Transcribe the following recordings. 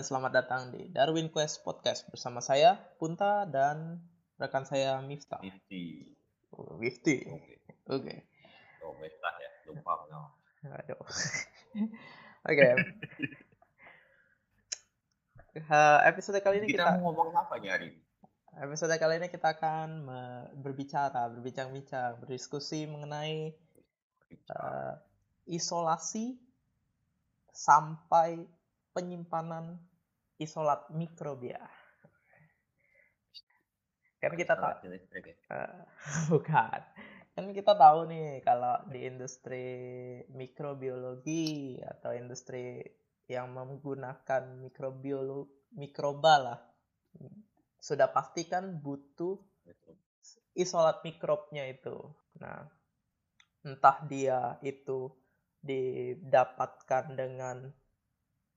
Dan selamat datang di Darwin Quest Podcast bersama saya Punta dan rekan saya Miftah. Nifty. Oh, Mifti. Oke. Oke. Oh, Miftah ya. Lupa no. Aduh. Oke. Episode kali ini Kita, kita, mau ngomong apa nih hari ini? episode kali ini kita akan berbicara, berbincang-bincang, berdiskusi mengenai eh, isolasi sampai penyimpanan isolat mikrobia. Kan kita tahu. Eh, bukan. Kan kita tahu nih kalau di industri mikrobiologi atau industri yang menggunakan mikrobiolo mikroba lah sudah pasti kan butuh isolat mikrobnya itu. Nah, entah dia itu didapatkan dengan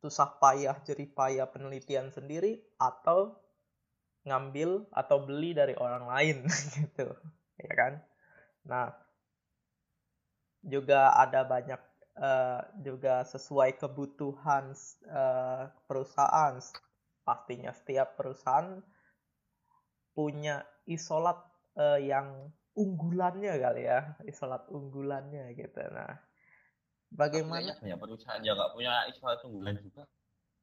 susah payah jerih payah penelitian sendiri atau ngambil atau beli dari orang lain gitu ya kan? Nah juga ada banyak eh, juga sesuai kebutuhan eh, perusahaan. Pastinya setiap perusahaan punya isolat eh, yang unggulannya kali ya isolat unggulannya gitu. Nah bagaimana banyak perusahaan yang nggak punya isolat unggulan juga.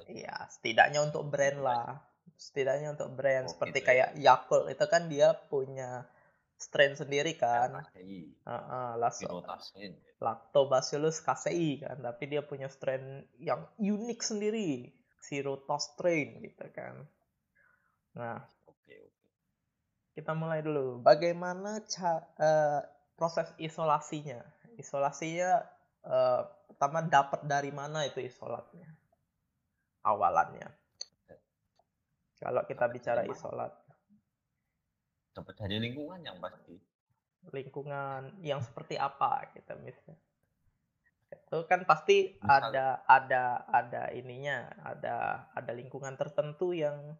Iya, setidaknya untuk brand lah. Setidaknya untuk brand Oh, seperti gitu ya. kayak Yakult itu kan dia punya strain sendiri kan. Las- Pirotasin. Lactobacillus casei kan, tapi dia punya strain yang unik sendiri, Sirotos strain gitu kan. Nah, Oke, oke. kita mulai dulu. Bagaimana ca- eh, proses isolasinya? Isolasinya eh, pertama dapat dari mana itu isolatnya? Awalannya. Kalau kita bicara isolat, Dapat dari lingkungan yang pasti. lingkungan yang seperti apa gitu misalnya. Itu kan pasti Misal- ada ada ada ininya, ada ada lingkungan tertentu yang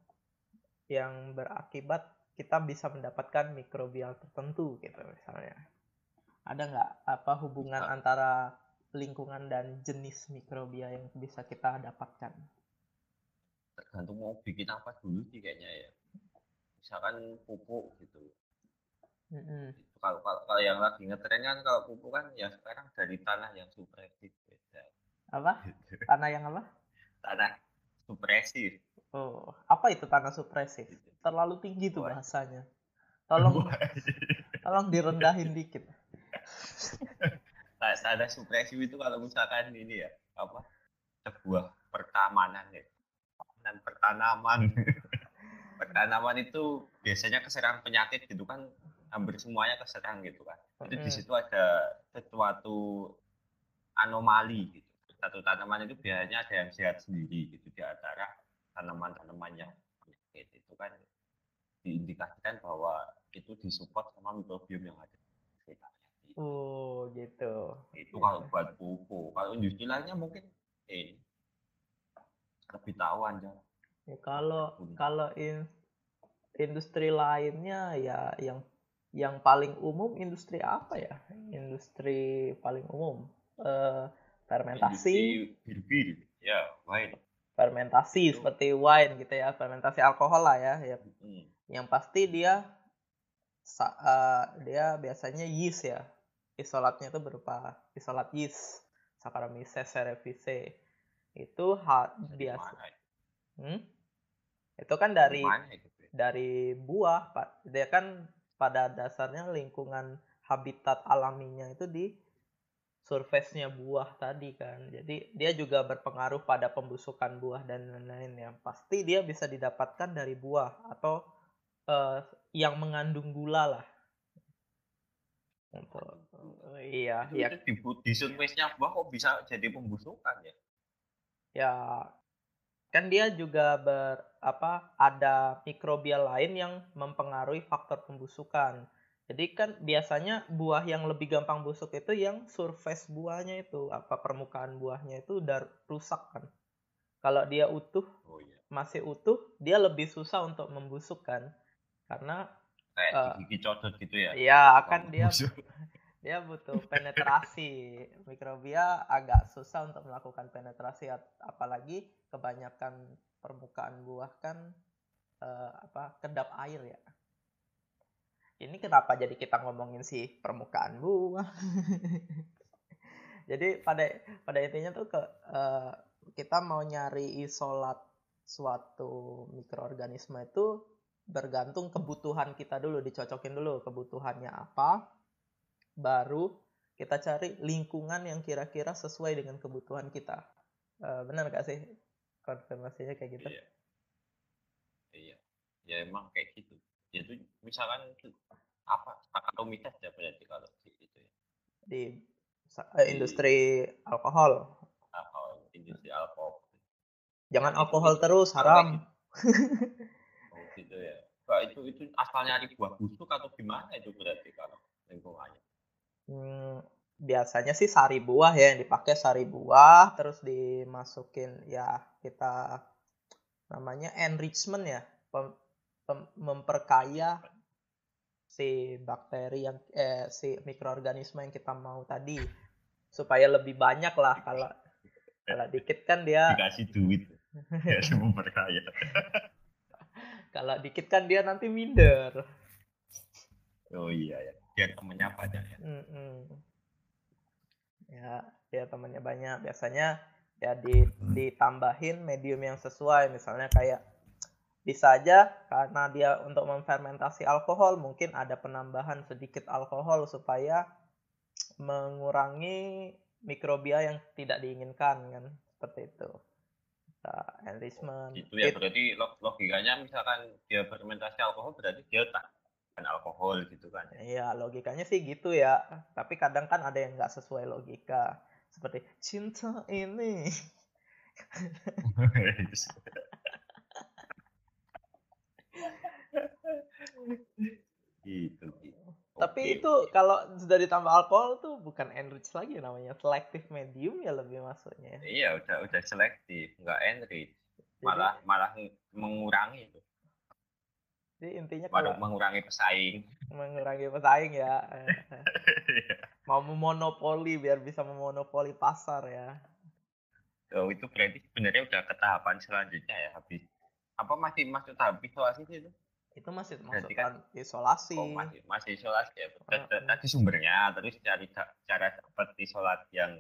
yang berakibat kita bisa mendapatkan mikrobial tertentu gitu misalnya. Ada nggak apa hubungan antara lingkungan dan jenis mikrobia yang bisa kita dapatkan? Tergantung mau bikin apa dulu sih kayaknya ya. Misalkan pupuk gitu. Mm-mm. Itu kalau, kalau, kalau yang lagi ngetren kan kalau pupuk kan ya sekarang dari tanah yang supresif beda. Apa? Tanah yang apa? Tanah supresif. Oh, apa itu tanah supresif? Terlalu tinggi tuh bahasanya. Tolong tolong direndahin dikit. Ta- tanah supresif itu kalau misalkan ini ya apa? Sebuah pertamanan ya. Pertamanan pertanaman. Pertanaman itu biasanya keserang penyakit gitu kan. Hampir semuanya keserang gitu kan. Itu di situ ada sesuatu anomali gitu. Satu tanaman itu biasanya ada yang sehat sendiri gitu. Di antara tanaman-tanaman yang penyakit itu kan diindikasikan bahwa itu disupport sama mikrobiom yang ada di sekitarnya Oh, gitu. itu kalau buat pupuk kalau industri lainnya mungkin eh lebih tahu aja Ya, kalau Hmm. kalau in- industri lainnya ya yang yang paling umum industri apa ya? Industri paling umum eh, fermentasi, bir ya wine fermentasi Itu. seperti wine gitu ya, fermentasi alkohol lah ya. ya. Hmm, Yang pasti dia sa- eh, dia biasanya yeast ya. Isolatnya itu berupa isolat yeast, Saccharomyces cerevisiae. Itu ha- dari biasa. Hmm? Itu kan dari dari buah, Pak. Dia kan pada dasarnya lingkungan habitat alaminya itu di surface-nya buah tadi kan. Jadi dia juga berpengaruh pada pembusukan buah dan lain-lain ya. Pasti dia bisa didapatkan dari buah atau eh, yang mengandung gula lah. Untuk iya, itu, ya itu di, di surface-nya buah kok bisa jadi pembusukan ya ya kan dia juga ber apa ada mikrobial lain yang mempengaruhi faktor pembusukan. Jadi kan biasanya buah yang lebih gampang busuk itu yang surface buahnya itu apa permukaan buahnya itu udah rusak kan. Kalau dia utuh oh iya masih utuh dia lebih susah untuk membusuk kan. Karena kayak Eh, digigit codot gitu ya? ya akan dia Busuk. dia butuh penetrasi. Mikrobia agak susah untuk melakukan penetrasi apalagi kebanyakan permukaan buah kan uh, apa kedap air ya. Ini kenapa jadi kita ngomongin sih permukaan buah? Jadi pada pada intinya tuh ke uh, kita mau nyari isolat suatu mikroorganisme itu bergantung kebutuhan kita dulu dicocokin dulu kebutuhannya apa baru kita cari lingkungan yang kira-kira sesuai dengan kebutuhan kita. Uh, benar gak sih konfirmasinya kayak gitu? Iya. Iya. Ya emang kayak gitu. Ya itu misalkan itu apa akatomitas ya berarti kalau di itu ya. Di industri di, alkohol. Alkohol, industri alkohol. Jangan nah, alkohol terus haram. Gitu. oh gitu ya. Nah, itu itu asalnya dari buah busuk atau gimana itu berarti kalau lingkungannya? Hmm, biasanya sih sari buah ya yang dipakai sari buah terus dimasukin ya kita namanya enrichment ya pem, pem, memperkaya si bakteri yang eh, si mikroorganisme yang kita mau tadi supaya lebih banyak lah kalau kalau dikit kan dia dikasih duit ya memperkaya kalau dikit kan dia nanti minder. Oh iya ya. Biar temennya banyak ya? Mm -mm. ya dia temennya banyak. Biasanya ya di, ditambahin medium yang sesuai. Misalnya kayak bisa aja karena dia untuk memfermentasi alkohol mungkin ada penambahan sedikit alkohol supaya mengurangi mikrobia yang tidak diinginkan kan? Seperti itu nah, enrichment itu ya berarti logikanya misalkan dia fermentasi alkohol berarti dia tak alkohol gitu kan iya logikanya sih gitu ya. Tapi kadang kan ada yang nggak sesuai logika. Seperti cinta ini. Gitu, gitu. Tapi okay. itu kalau sudah ditambah alkohol tuh bukan enrich lagi namanya, selective medium ya lebih maksudnya. Iya, udah udah selektif, nggak enrich. Malah Jadi, malah mengurangi itu. Jadi intinya kalau mengurangi pesaing. Mengurangi pesaing ya. Mau memonopoli biar bisa memonopoli pasar ya. Oh, itu berarti sebenarnya udah ke tahapan selanjutnya ya habis. Apa masih masuk tahap sih itu? Itu masih masuk kan, isolasi. Oh, masih masih isolasi ya. Tadi sumbernya terus cari cara dapat isolat yang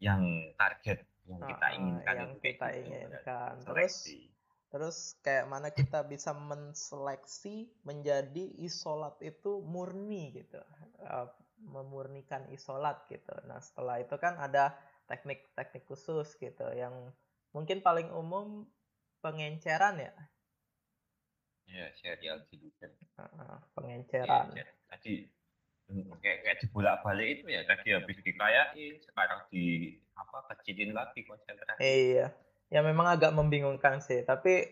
yang target yang kita inginkan yang kita gitu, inginkan. Terus Terus kayak mana kita bisa menseleksi menjadi isolat itu murni gitu. Uh, memurnikan isolat gitu. Nah, setelah itu kan ada teknik-teknik khusus gitu yang mungkin paling umum pengenceran ya. Ya, serial dilution. Uh, pengenceran. Ya, tadi hmm, kayak kayak dibolak-balik itu ya tadi habis dikayain sekarang di apa kecilin lagi konsentrasi. Iya ya memang agak membingungkan sih tapi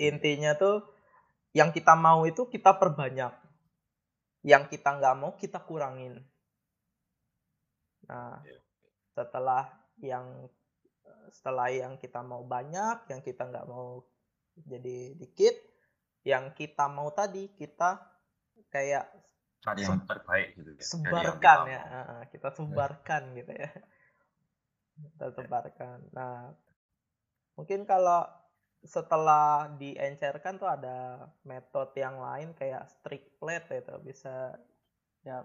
intinya tuh yang kita mau itu kita perbanyak yang kita nggak mau kita kurangin nah setelah yang setelah yang kita mau banyak yang kita nggak mau jadi dikit yang kita mau tadi kita kayak cari yang terbaik gitu ya. sebarkan ya. Kita sebarkan gitu ya. Kita sebarkan. Nah Mungkin kalau setelah diencerkan tuh ada metode yang lain kayak strict plate itu bisa ya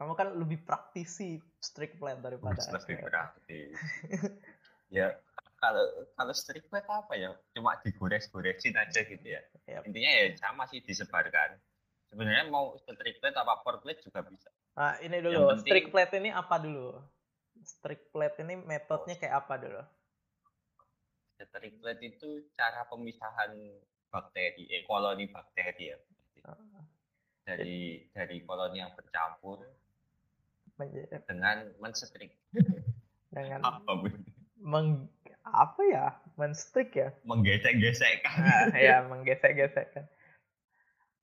kamu kan lebih praktisi strict plate daripada lebih praktis. Ya kalau kalau strict plate apa ya? Cuma digores-goresin aja gitu ya. Yep. intinya ya sama sih disebarkan. Sebenarnya mau strict plate apa plate juga bisa. Nah ini dulu penting, strict plate ini apa dulu? Strict plate ini metodenya kayak apa dulu? Triplet itu cara pemisahan bakteri, eh, koloni bakteri ya. Dari dari koloni yang bercampur dengan menstrik. Dengan Meng, apa ya? Menstrik ya? Menggesek-gesekkan. Nah, ya, menggesek-gesekkan.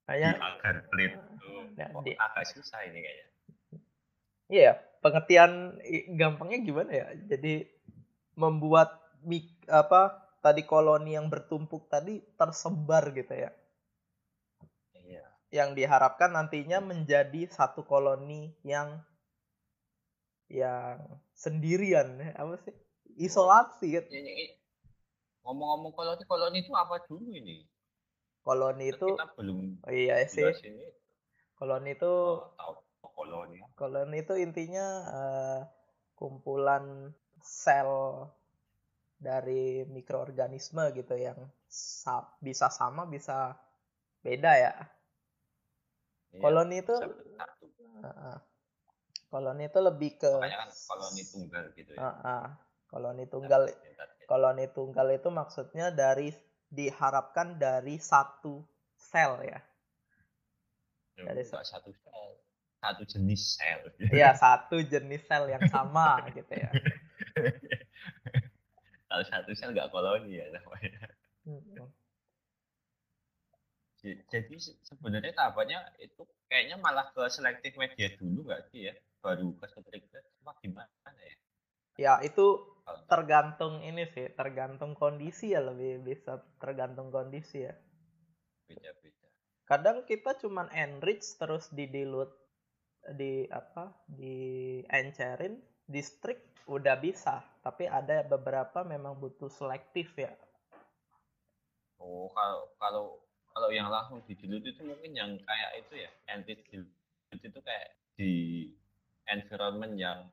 Hanya agar itu ya, di, agak susah ini kayaknya. Iya, pengertian gampangnya gimana ya? Jadi membuat mik, apa tadi koloni yang bertumpuk tadi tersebar gitu ya. Iya. yang diharapkan nantinya menjadi satu koloni yang yang sendirian apa sih isolasi ini- Ngomong-ngomong koloni, koloni itu apa dulu ini? koloni Kan itu kita belum oh iya sih ini. koloni itu Oh, tahu koloni. koloni itu intinya eh, kumpulan sel dari mikroorganisme gitu yang sa- bisa sama bisa beda ya Iya, koloni itu. Heeh. koloni itu lebih ke Makanya kan koloni tunggal gitu ya. Heeh. Koloni tunggal koloni tunggal itu maksudnya dari diharapkan dari satu sel ya dari Dari satu sel, satu jenis sel. Iya satu jenis sel yang sama gitu ya Kalau satu sel nggak koloni ya namanya. Jadi se- sebenarnya tahapannya itu kayaknya malah ke selektif media dulu nggak sih ya? Baru ke apa gimana ya? ya itu tergantung ini sih tergantung kondisi ya lebih bisa tergantung kondisi ya. Beda-beda. kadang kita cuman enrich terus di dilute di apa di encerin di strict udah bisa. Tapi ada beberapa memang butuh selektif ya. Oh, kalau kalau kalau yang langsung di dilute itu mungkin yang kayak itu ya, anti dilute itu kayak di environment yang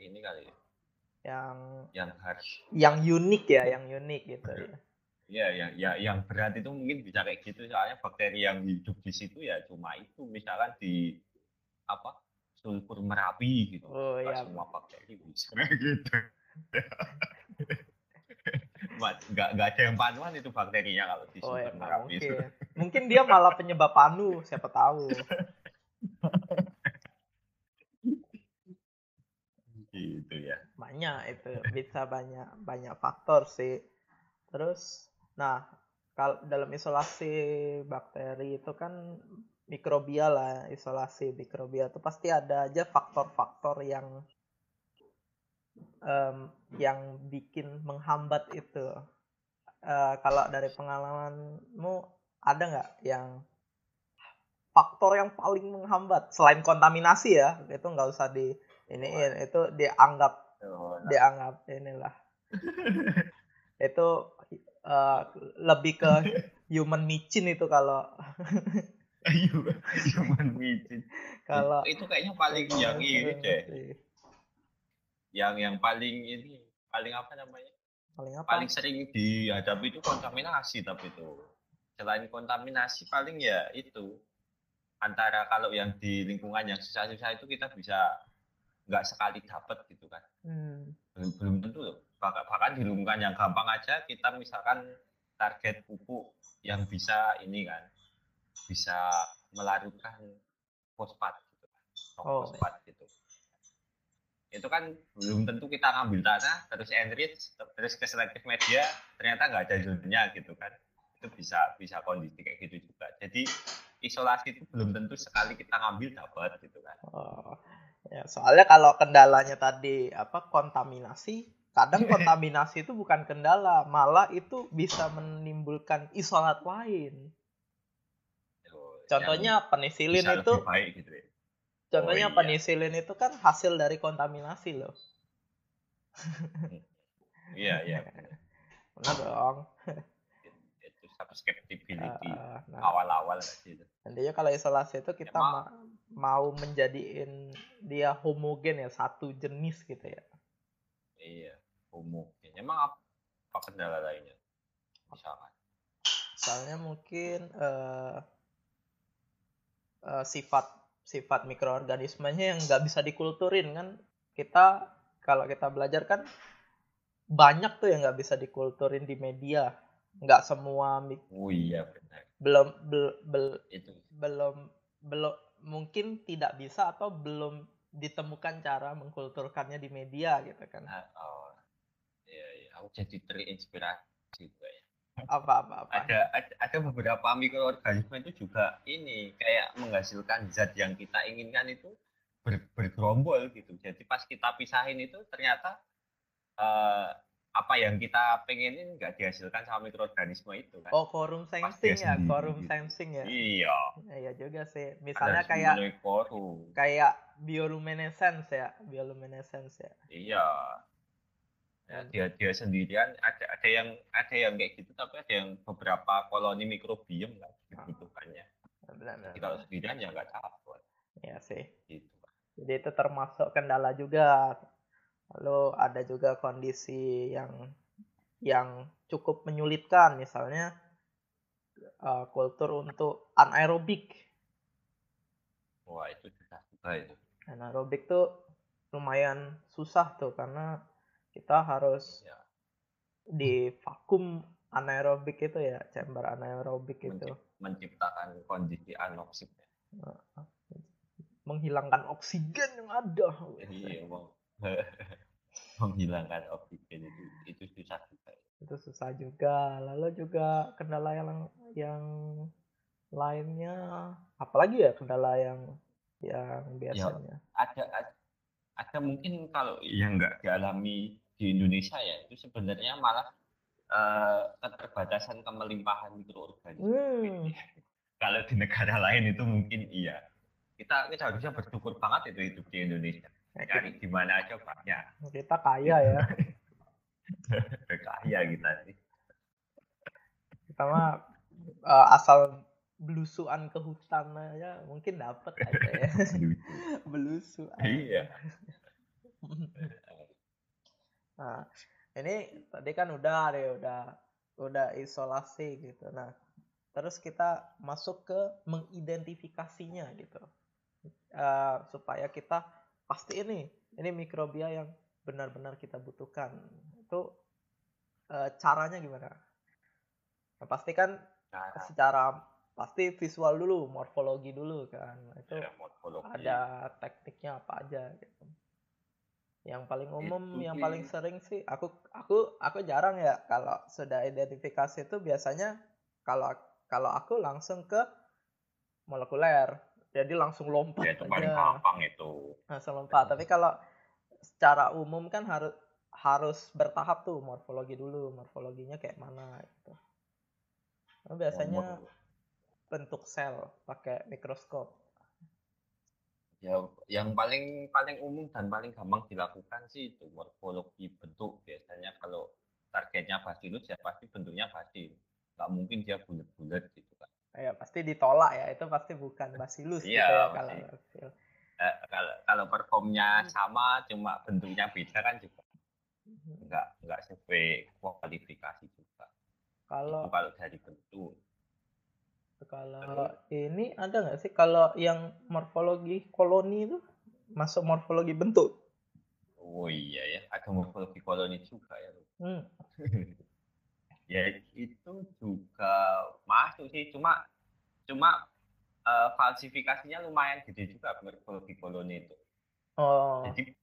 ini kali ya, yang yang harsh. yang unik ya yang unik gitu ya Iya, yang ya, yang berat itu mungkin bisa kayak gitu soalnya bakteri yang hidup di situ ya cuma itu misalkan di apa sulfur merapi gitu. oh ya semua bakteri bisa gitu. Nggak nggak ada yang panuan itu bakterinya kalau di oh sulfur nggak merapi itu. mungkin mungkin dia malah penyebab panu siapa tahu Gitu ya. Banyak itu bisa banyak banyak faktor sih. Terus nah kalau dalam isolasi bakteri itu kan mikrobial lah isolasi mikrobial itu pasti ada aja faktor-faktor yang em, yang bikin menghambat itu. Eh, kalau dari pengalamanmu ada nggak yang faktor yang paling menghambat? Selain kontaminasi ya itu nggak usah di ini itu dianggap dianggap inilah. Itu eh, lebih ke human micin itu kalau. Ayo, cuman micin. kalau itu kayaknya paling yang ini deh, yang yang paling ini paling apa namanya? paling apa? Paling sering dihadapi itu kontaminasi tapi itu. Selain kontaminasi paling ya itu. Antara kalau yang di lingkungan yang susah-susah itu kita bisa nggak sekali dapat gitu kan. Hmm, Belum, belum tentu loh. Bahkan, bahkan di lingkungan yang gampang aja kita misalkan target pupuk yang bisa ini kan bisa melarutkan fosfat gitu kan. Oh, fosfat gitu. Itu kan belum tentu kita ngambil tanah terus enrich terus ke selective media ternyata nggak ada zonanya gitu kan. Itu bisa bisa kondisi kayak gitu juga. Jadi isolasi itu belum tentu sekali kita ngambil dapat gitu kan. oh, ya soalnya kalau kendalanya tadi apa kontaminasi kadang kontaminasi itu bukan kendala malah itu bisa menimbulkan isolat lain yang contohnya penisilin itu baik gitu ya. contohnya iya. penisilin itu kan hasil dari kontaminasi loh Iya, iya. benar dong Itu susceptibility Eh, nah awal-awal gitu. Nantinya kalau isolasi itu kita ma- mau menjadiin dia homogen ya satu jenis gitu ya. Iya, homogen. Emang apa, apa kendala lainnya? Misalkan. Soalnya mungkin eh, eh, sifat sifat mikroorganismenya yang nggak bisa dikulturin kan kita kalau kita belajar kan banyak tuh yang nggak bisa dikulturin di media nggak semua mik- Oh iya benar. belum bel- bel- Itu. belum belum mungkin tidak bisa atau belum ditemukan cara mengkulturkannya di media gitu kan Nah, oh, iya, iya. Aku jadi terinspirasi juga ya. apa apa apa Ada, ada ada beberapa mikroorganisme itu juga ini kayak menghasilkan zat yang kita inginkan itu ber, bergerombol gitu. Jadi pas kita pisahin itu ternyata eh, apa yang kita pengenin nggak dihasilkan sama mikroorganisme itu kan. Oh, quorum sensing ya, quorum sensing ya. Iya. Iya juga sih. Misalnya kayak kayak bioluminescence ya, bioluminescence ya. Iya. Ya, dia dia sendirian ada ada yang ada yang kayak gitu tapi ada yang beberapa koloni mikrobiom lah dibutuhkannya. Benar, Jadi kalau sendirian ya nggak dapat. Iya sih. Gitu. Jadi itu termasuk kendala juga Lalu ada juga kondisi yang yang cukup menyulitkan, misalnya uh, kultur untuk anaerobik. Wah itu susah itu. Anaerobik tuh lumayan susah tuh karena kita harus ya. di vakum anaerobik itu ya, chamber anaerobik itu. Menciptakan kondisi anoksik. Menghilangkan oksigen yang ada. Iya, menghilangkan oksigen itu itu susah juga. Itu susah juga. Lalu juga kendala yang yang lainnya apalagi ya kendala yang yang ya, biasanya? ya, ada, ada ada mungkin kalau yang nggak dialami di Indonesia ya itu sebenarnya malah uh, keterbatasan kemelimpahan mikroorganisme hmm. kalau di negara lain itu mungkin iya. Kita kita harusnya bersyukur banget itu hidup di Indonesia Cari di mana aja banyak. Kita kaya ya. kaya kita sih. Kita mah uh, asal belusuan ke hutan aja mungkin dapat aja ya. Belusu. Iya. nah, ini tadi kan udah deh, udah udah isolasi gitu. Nah, terus kita masuk ke mengidentifikasinya gitu. Uh, supaya kita pasti ini ini mikrobia yang benar-benar kita butuhkan. Itu e, caranya gimana? Nah, pasti kan Cara. secara pasti visual dulu morfologi dulu kan. Itu ya, ada tekniknya apa aja gitu. Yang paling umum itu yang paling sering sih aku aku aku jarang ya kalau sudah identifikasi itu biasanya kalau kalau aku langsung ke molekuler jadi langsung lompat ya, itu paling gampang itu. Langsung lompat. Tapi kalau secara umum kan harus harus bertahap tuh morfologi dulu. Morfologinya kayak mana gitu. Nah, biasanya oh, bentuk sel pakai mikroskop. Ya yang paling paling umum dan paling gampang dilakukan sih itu morfologi bentuk. Biasanya kalau targetnya bacillus ya pasti bentuknya bacillus nggak mungkin dia bulat-bulat gitu ya pasti ditolak ya. Itu pasti bukan basilus iya, gitu ya kalau uh, kalau kalau performnya sama cuma bentuknya beda kan juga nggak nggak sesuai kualifikasi juga. Kalau itu kalau dari bentuk. Kalau ini ada nggak sih? Kalau yang morfologi koloni itu masuk morfologi bentuk? Oh iya ya ada morfologi koloni juga ya. Hmm. ya itu juga masuk sih cuma cuma uh, falsifikasinya lumayan gede juga morfologi koloni itu oh. jadi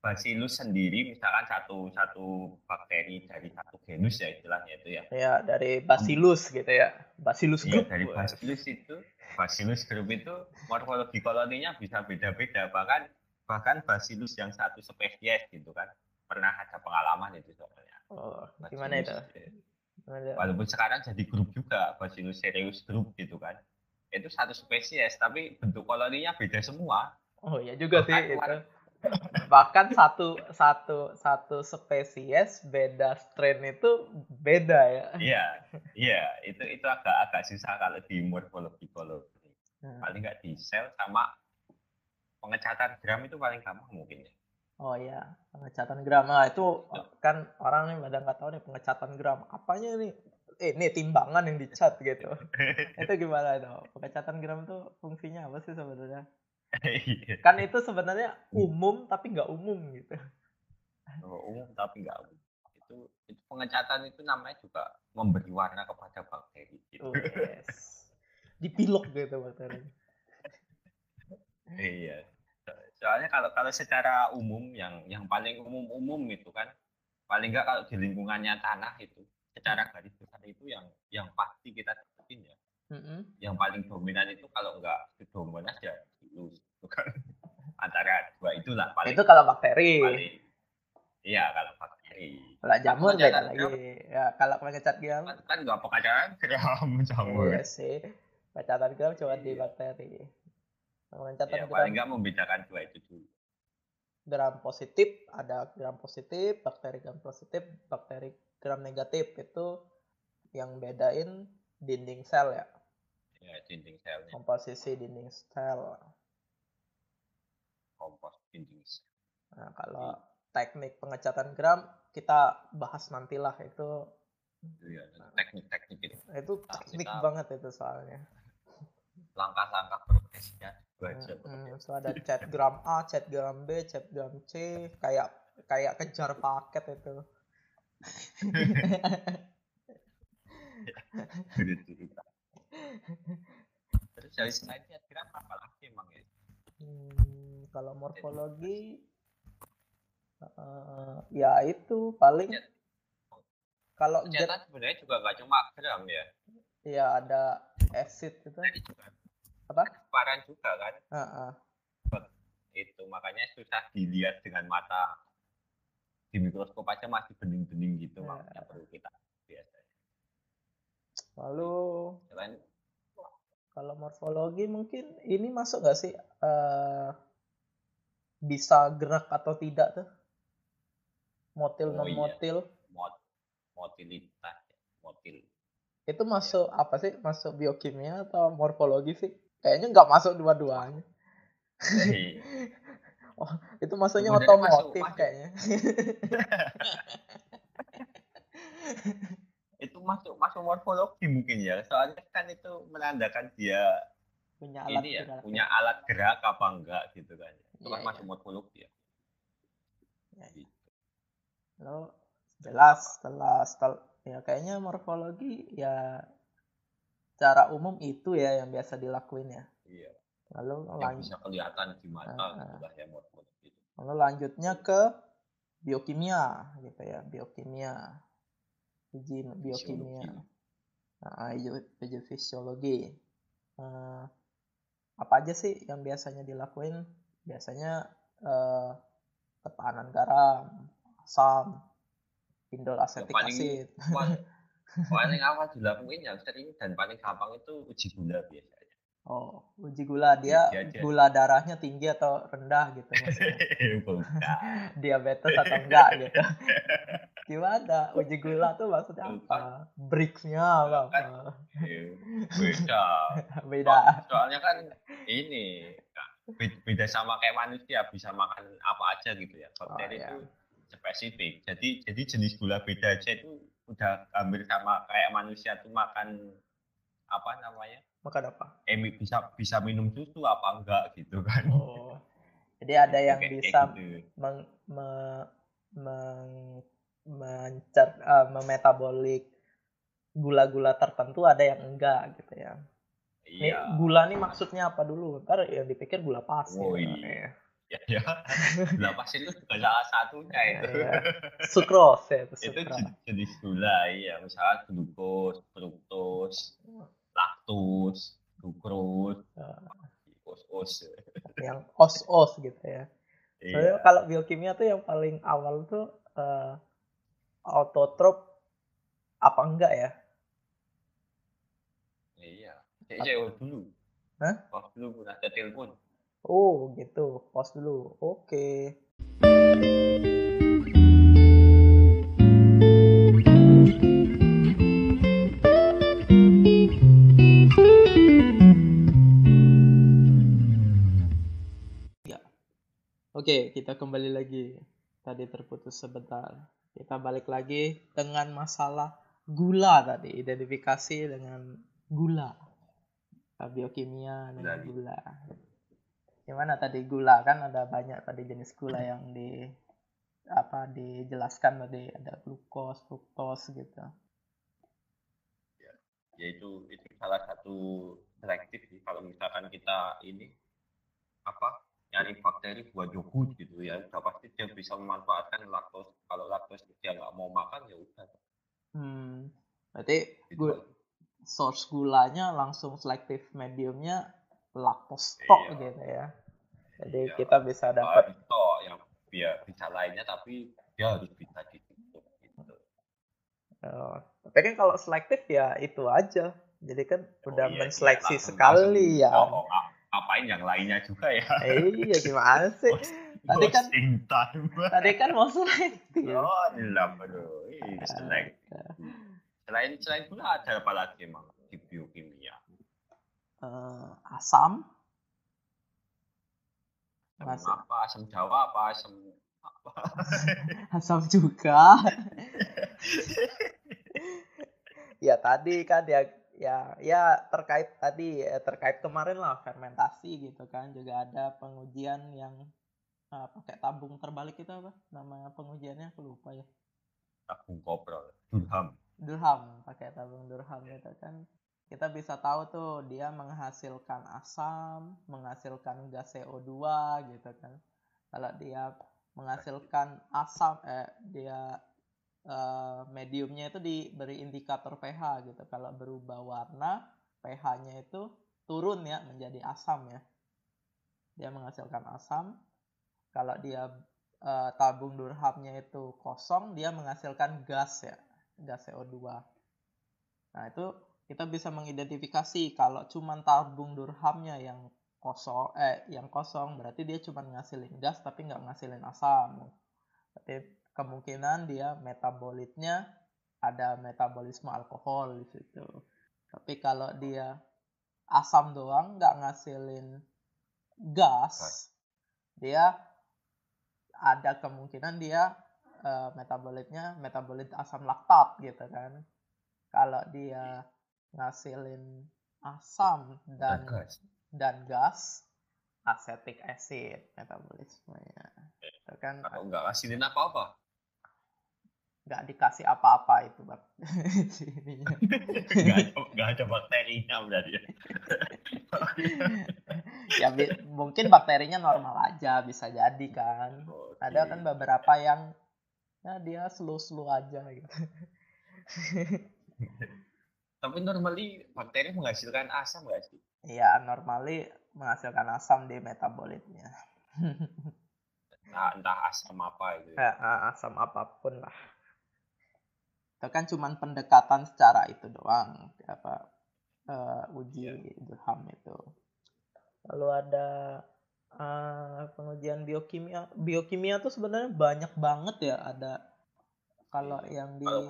Bacillus sendiri misalkan satu satu bakteri dari satu genus ya istilahnya itu ya. Ya dari Bacillus hmm. gitu ya. Bacillus iya, group. Ya, dari Bacillus itu Bacillus group itu morfologi koloninya bisa beda-beda bahkan bahkan Bacillus yang satu spesies gitu kan. Pernah ada pengalaman itu soalnya. Oh, gimana itu? Walaupun sekarang jadi grup juga, Bacillus cereus group gitu kan. Itu satu spesies, tapi bentuk koloninya beda semua. Oh iya juga Bahkan sih itu. Bahkan satu satu satu spesies beda strain itu beda ya. Iya, iya itu itu agak agak susah kalau di morfologi koloni. Hmm. Paling nggak di sel sama pengecatan gram itu paling gampang mungkin ya. Oh iya, pengecatan gram. Nah, itu kan orang nih pada nggak tahu nih pengecatan gram. Apanya nih? Eh, ini timbangan yang dicat gitu. itu gimana itu? Pengecatan gram itu fungsinya apa sih sebenarnya? Iya. kan itu sebenarnya umum tapi nggak umum gitu. Oh, umum tapi nggak umum. Itu itu pengecatan itu namanya juga memberi warna kepada bakteri. Gitu. Oh, yes. Dipilok gitu bakteri. iya soalnya kalau kalau secara umum yang yang paling umum-umum itu kan paling enggak kalau di lingkungannya tanah itu secara garis besar itu yang yang pasti kita dapetin ya mm-hmm. yang paling dominan itu kalau enggak dominan ya virus itu kan antara dua itulah paling itu kalau bakteri paling, iya kalau bakteri Kalau jamur beda lagi. gram, Ya, kalau mengecat gram kan, kan nggak pakai gram jamur. iya sih. Pencatan gram cuma di Iya. bakteri. Kalau Pencatan Ya, paling nggak membedakan dua itu dulu. gram positif ada gram positif, bakteri gram positif, bakteri gram negatif itu yang bedain dinding sel ya, Ya, dinding selnya, komposisi dinding sel. kompos dinding sel. Nah, kalau teknik pengecatan gram kita bahas nantilah itu Iya, teknik-teknik itu. itu teknik banget itu soalnya. Langkah-langkah progresnya baca Hmm, so ada chat gram A, chat gram B, chat gram C, kayak kayak kejar paket itu. cerita. Terus dari selainnya gram apa lagi emang ya? Hmm, kalau morfologi eh, ya itu paling kalau Ternyata sebenarnya juga nggak cuma gram ya. ya ada acid itu. Juga Apa? keluaran juga kan. Heeh. Itu makanya susah dilihat dengan mata di mikroskop aja masih bening-bening gitu Ya. makanya perlu kita biasanya. Lalu Selain kalau morfologi mungkin ini masuk nggak sih eh, bisa gerak atau tidak tuh? Motil Oh, non iya. motil mot motilitas, ya, motil. itu masuk apa sih? Masuk biokimia atau morfologi sih? Kayaknya nggak masuk dua-duanya. Hei, Itu masuknya Sebenarnya masuk- otomotif masuk. kayaknya. itu masuk masuk morfologi mungkin ya. Soalnya kan itu menandakan dia punya alat ini ya gerak. punya alat gerak apa enggak gitu kan. Itu Iya, kan iya. masuk morfologi ya. Ya, ya. Gitu. Lalu jelas setelah setelah ya kayaknya morfologi ya secara umum itu ya yang biasa dilakuin ya. Iya. Lalu Yang lanjut bisa kelihatan di mata Ah, gitu ah. lah ya morfologi itu. lalu lanjutnya ke biokimia gitu ya, biokimia. Uji biokimia. Nah, uji, fisiologi. Eh, apa aja sih yang biasanya dilakuin? Biasanya eh, tekanan garam, asam, indol asetik paling- asid. Paling, paling awal dilakuin yang sering dan paling gampang itu uji gula biasanya. Oh, uji gula dia Uji gula darahnya tinggi atau rendah gitu. Diabetes atau enggak gitu. Gimana? Uji gula tuh maksudnya apa? Bricks-nya apa? Eh, Beda. Beda. Soalnya kan ini be- beda sama kayak manusia bisa makan apa aja gitu ya. Bakteri iya. itu spesifik. Jadi jadi jenis gula beda aja itu udah hampir sama kayak manusia tuh makan apa namanya? Makan apa? Eh bisa bisa minum susu apa enggak gitu kan. Oh. Jadi ada yang kayak bisa gitu. meng, me- meng- mencer, eh, memetabolik gula-gula tertentu ada yang enggak gitu ya. Iya. gula nih maksudnya apa dulu? Ntar yang dipikir gula pasir. Oh, iya. Ya, ya. Gula pasir itu juga salah satunya itu. Iya. Sukros ya, itu itu jenis gula iya misalnya glukos, fruktos, laktos, sukros, os-os. yang os-os gitu ya. Soalnya Iya. kalau biokimia tuh yang paling awal tuh eh, autotrop apa enggak ya? Iya. Cek oh, dulu. Hah? Oh, dulu pun ada telepon. Oh gitu, pause dulu. Oke. Ya. Oke, kita kembali lagi. Tadi terputus sebentar. Kita balik lagi dengan masalah gula tadi, identifikasi dengan gula. Biokimia dengan Gula. Gimana tadi gula kan ada banyak tadi jenis gula yang di apa dijelaskan tadi ada glukos, fruktos gitu. Yaitu itu salah satu selektif sih kalau misalkan kita ini apa nyari bakteri buat yogurt gitu ya udah pasti dia bisa memanfaatkan laktos kalau laktos dia nggak mau makan ya udah Hmm. Berarti gitu. source gulanya langsung selektif mediumnya laktostock Iya. gitu ya. Jadi Iya. kita bisa Nggak dapat toh yang biar bisa lainnya tapi dia harus bisa gitu Oh, tapi kan kalau selektif ya itu aja. Jadi kan Oh udah iya, iya, menseleksi langsung- sekali ya. Oh, oh, a- apain yang lainnya juga ya. Iya gimana sih? Tadi kan time. tadi kan mau selektif. Oh, nilam aduh. Ih, selek. Selain selain gula ada apa lagi emang di biokimia? Eh, asam, Asam Masuk. apa? Asam Jawa apa? Asam apa? asam juga. ya tadi kan ya ya ya terkait tadi eh, terkait kemarin lah fermentasi gitu kan juga ada pengujian yang eh, pakai tabung terbalik itu apa nama pengujiannya aku lupa ya Tabung koprol. Durham. Durham pakai tabung Durham itu kan kita bisa tahu tuh dia menghasilkan asam menghasilkan gas CO2 gitu kan. Kalau dia menghasilkan asam eh dia eh, mediumnya itu diberi indikator pH gitu. Kalau berubah warna pH-nya itu turun ya menjadi asam ya. Dia menghasilkan asam. Kalau dia eh, tabung Durhamnya itu kosong dia menghasilkan gas ya gas CO2 nah itu kita bisa mengidentifikasi kalau cuman tabung Durhamnya yang kosong eh yang kosong berarti dia cuma ngasilin gas tapi nggak ngasilin asam. Berarti kemungkinan dia metabolitnya ada metabolisme alkohol di situ. Tapi kalau dia asam doang nggak ngasilin gas. dia ada kemungkinan dia eh, metabolitnya metabolit asam laktat gitu kan. Kalau dia ngasilin asam dan gas. dan gas acetic acid metabolismenya itu kan Kalau nggak ngasilin apa-apa. nggak dikasih apa-apa itu Ininya. Nggak ada, nggak ada bakterinya berarti ya. bi- mungkin bakterinya normal aja bisa jadi kan Oke. ada kan beberapa yang ya dia slow-slow aja gitu Tapi normally bakteri menghasilkan asam nggak sih? ya normally menghasilkan asam di metabolitnya. Nah, entah asam apa itu. Ya, ah, asam apa pun lah. Itu kan cuman pendekatan secara itu doang apa eh, uji Durham itu. Lalu ada eh, pengujian biokimia. Biokimia tuh sebenarnya banyak banget ya ada. Kalau yang di Kalau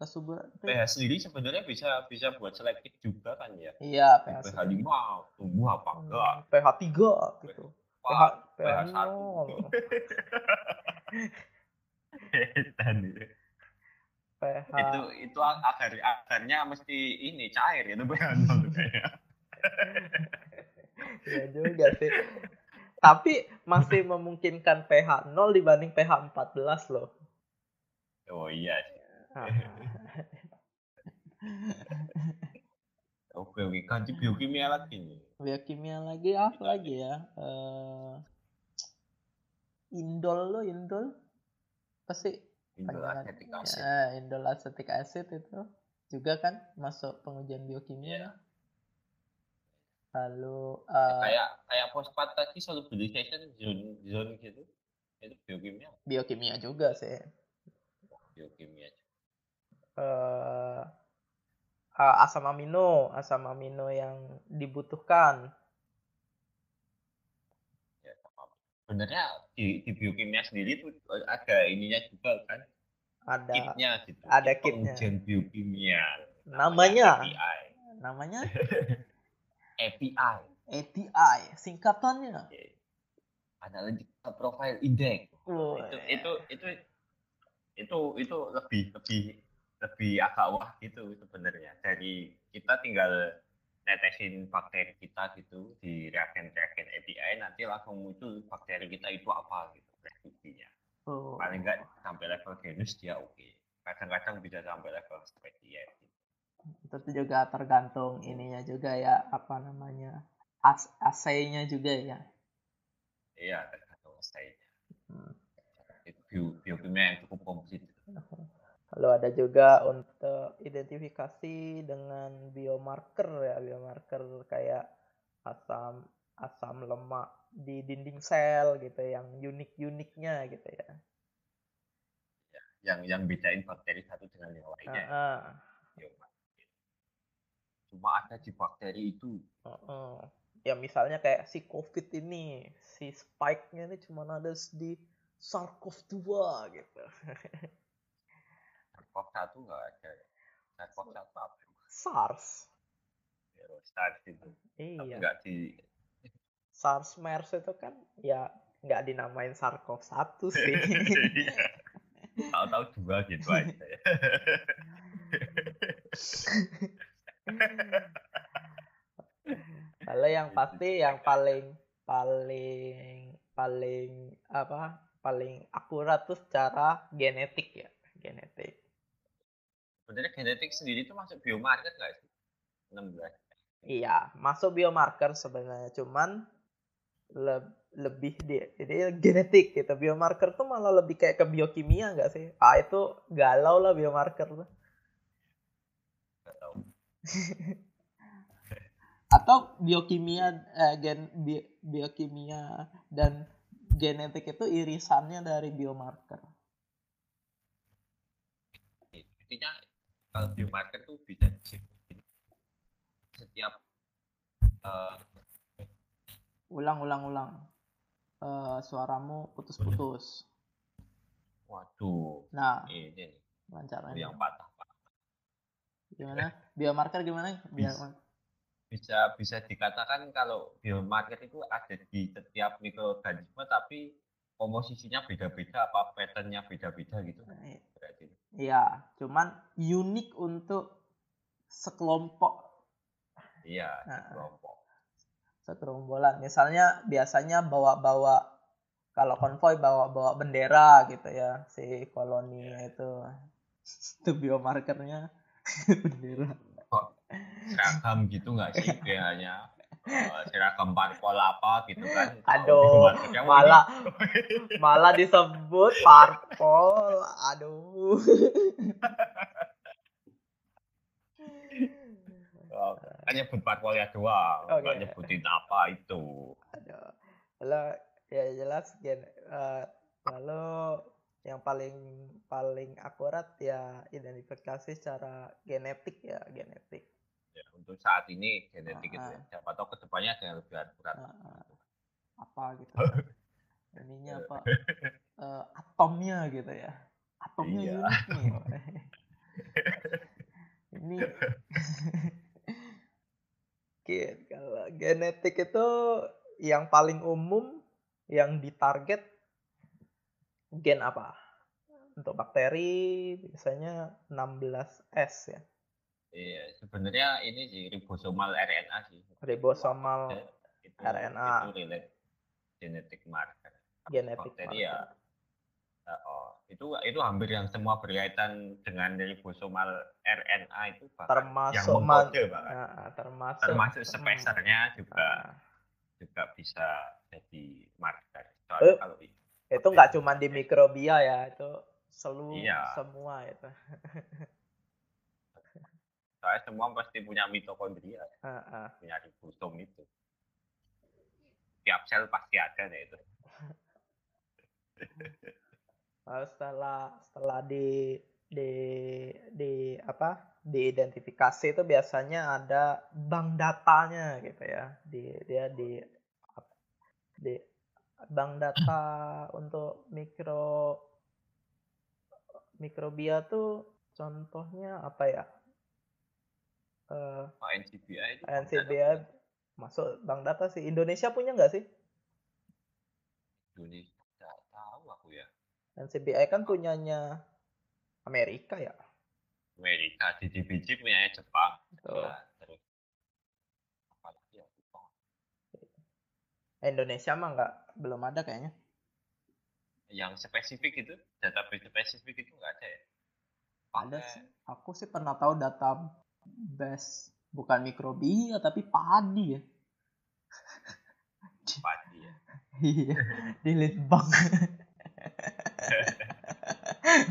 Kak, Kesubur pH sendiri sebenarnya bisa bisa buat selektif juga kan ya. iya pH pH 5 tumbuh apa enggak? pH 3 gitu pH pH pH 1. 0 Edan itu. pH itu itu agar akarnya mesti ini cair itu pH 0 kayaknya. Iya juga sih. Tapi masih memungkinkan pH 0 dibanding pH 14 loh. Oh iya sih. Ah, Oke oke ganti biokimia lagi nih. biokimia lagi apa lagi ya? Eh, indol lo indol pasti Indol Panjangan- acetic acid. ya, indol acetic acid itu juga kan masuk pengujian biokimia. Iya. Lalu eh, kayak kayak fosfat tadi solubilization zone zone gitu. Itu biokimia. biokimia juga sih. Biokimia. Eh uh, asam amino, asam amino yang dibutuhkan. Ya. Sebenarnya di, di biokimia sendiri tuh ada ininya juga kan, Ada kitnya gitu. ada Kit kitnya. Pengujian biokimia. namanya, API. namanya API. API, singkatannya. Analytical Profile Index. Oh, itu itu itu itu itu lebih lebih lebih agak wah gitu sebenarnya dari kita tinggal netesin bakteri kita gitu di reagen-reagen API nanti langsung muncul bakteri kita itu apa gitu prediksinya oh. paling enggak sampai level genus dia oke kadang-kadang bisa sampai level spesies gitu. Itu juga tergantung ininya juga ya, apa namanya, as assay-nya juga ya. iya tergantung style Hmm. itu bio, biokimia yang cukup komplit Lalu ada juga untuk identifikasi dengan biomarker ya, biomarker kayak asam asam lemak di dinding sel gitu yang unik-uniknya gitu ya. yang yang bedain bakteri satu dengan yang lainnya. Uh, uh. Cuma ada di bakteri itu. Uh, uh. Ya misalnya kayak si COVID ini, si spike-nya ini cuma ada di SARS-CoV-2 gitu. SARS-CoV-1 nggak ada. SARS-CoV-1 apa? SARS. Ya, SARS itu. Iya. Tapi nggak di SARS MERS itu kan ya nggak dinamain SARS-CoV-1 sih. Iya. Tahu-tahu dua gitu aja ya. Kalau yang pasti yang paling paling paling apa paling akurat tuh secara genetik ya genetik. Sebenarnya genetik sendiri itu masuk biomarker nggak sih? 16. Iya, masuk biomarker sebenarnya, cuman le lebih di ini genetik gitu. Biomarker tuh malah lebih kayak ke biokimia nggak sih? Ah itu galau lah biomarker tuh. Atau biokimia eh, gen bi biokimia dan genetik itu irisannya dari biomarker. Intinya kalau biomarker tuh bisa disebut setiap eh, Ulang ulang ulang. Eh, suaramu putus-putus. waduh Nah, ini nih lancar yang patah patah. Gimana? Biomarker gimana? Biar bisa bisa dikatakan kalau biomarker itu ada di setiap mikroorganisme tapi komposisinya beda-beda apa patternnya beda-beda gitu. Berarti. Iya, cuman unik untuk sekelompok. Iya Nah. kelompok sekerombolan. Misalnya biasanya bawa-bawa kalau konvoy bawa-bawa bendera gitu ya si koloninya itu. Itu biomarkernya bendera. kok seragam gitu nggak sih kayaknya Eh, seragam parpol apa gitu kan Aduh, Biomarkernya, wah, malah malah disebut parpol. Aduh. kan nyebut parpolnya doang Oke. nggak nyebutin apa itu Aduh. Lalu ya jelas gen eh, lalu yang paling paling akurat ya identifikasi secara genetik ya genetik. Ya, untuk saat ini genetik itu ya. siapa tahu ke depannya ada yang lebih akurat Ah, ah. apa gitu. Ininya apa? Eh, atomnya gitu ya. Atomnya Iya. unik nih. Ini Oke, kalau genetik itu yang paling umum yang ditarget gen apa? Untuk bakteri biasanya 16S ya. Iya, sebenarnya ini sih ribosomal RNA sih. Ribosomal itu, RNA. Itu relate genetic marker. Genetic bakteri marker. ya, oh, itu itu hampir yang semua berkaitan dengan ribosomal RNA itu bahkan yang termasuk man- mengkode bahkan. Nah, termasuk termasuk hmm, spacernya juga nah, juga bisa jadi marker. Soalnya kalau i- itu nggak cuma di mikrobia ya, itu seluruh Iya. semua itu. soalnya semua pasti punya mitokondria, Ah, ah. punya ribosom itu. Tiap sel pasti ada deh itu. Lalu setelah setelah di di di apa diidentifikasi itu biasanya ada bank datanya gitu ya di dia di di bank data untuk mikro mikrobia tuh contohnya apa ya Oh, NCBI NCBI masuk bank data sih Indonesia punya nggak sih Indonesia nggak tahu aku ya. NCBI kan punyanya Amerika ya Amerika, DDBJ punya Jepang. Tuh. Nah, terus apalagi ya Jepang. Indonesia mah nggak belum ada kayaknya Yang spesifik itu, database spesifik itu nggak ada ya? ada Pakai- sih aku sih pernah tahu data base bukan mikrobia tapi padi ya padi ya. iya di litbang